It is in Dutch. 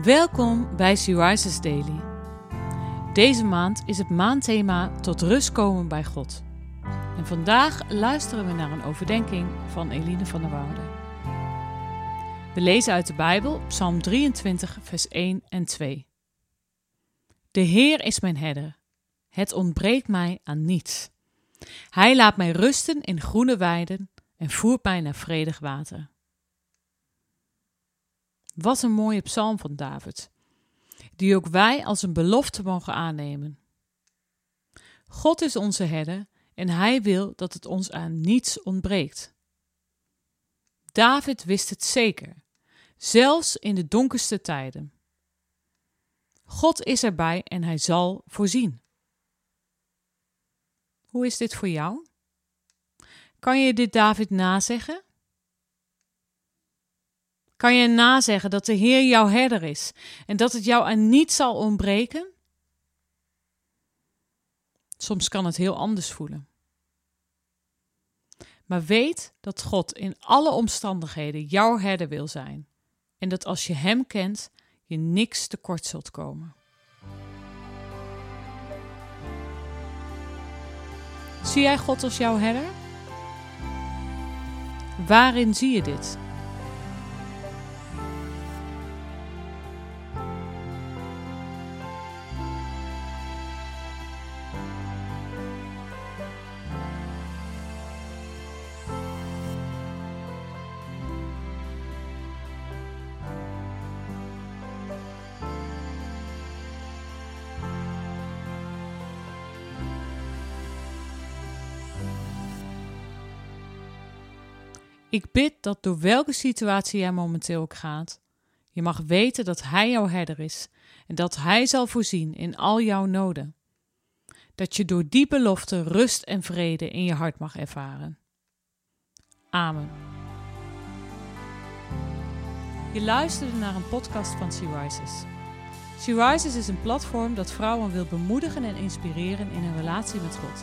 Welkom bij Rises Daily. Deze maand is het maandthema tot rust komen bij God. En vandaag luisteren we naar een overdenking van Eline van der Woude. We lezen uit de Bijbel Psalm 23, vers 1 en 2. De Heer is mijn herder. Het ontbreekt mij aan niets. Hij laat mij rusten in groene weiden en voert mij naar vredig water. Wat een mooie psalm van David, die ook wij als een belofte mogen aannemen. God is onze herder en hij wil dat het ons aan niets ontbreekt. David wist het zeker, zelfs in de donkerste tijden. God is erbij en hij zal voorzien. Hoe is dit voor jou? Kan je dit David nazeggen? Kan je nazeggen dat de Heer jouw herder is en dat het jou aan niets zal ontbreken? Soms kan het heel anders voelen. Maar weet dat God in alle omstandigheden jouw herder wil zijn en dat als je Hem kent, je niks tekort zult komen. Zie jij God als jouw herder? Waarin zie je dit? Ik bid dat door welke situatie jij momenteel ook gaat, je mag weten dat Hij jouw herder is en dat Hij zal voorzien in al jouw noden. Dat je door die belofte rust en vrede in je hart mag ervaren. Amen. Je luisterde naar een podcast van Sea Rises. Sea Rises is een platform dat vrouwen wil bemoedigen en inspireren in hun relatie met God.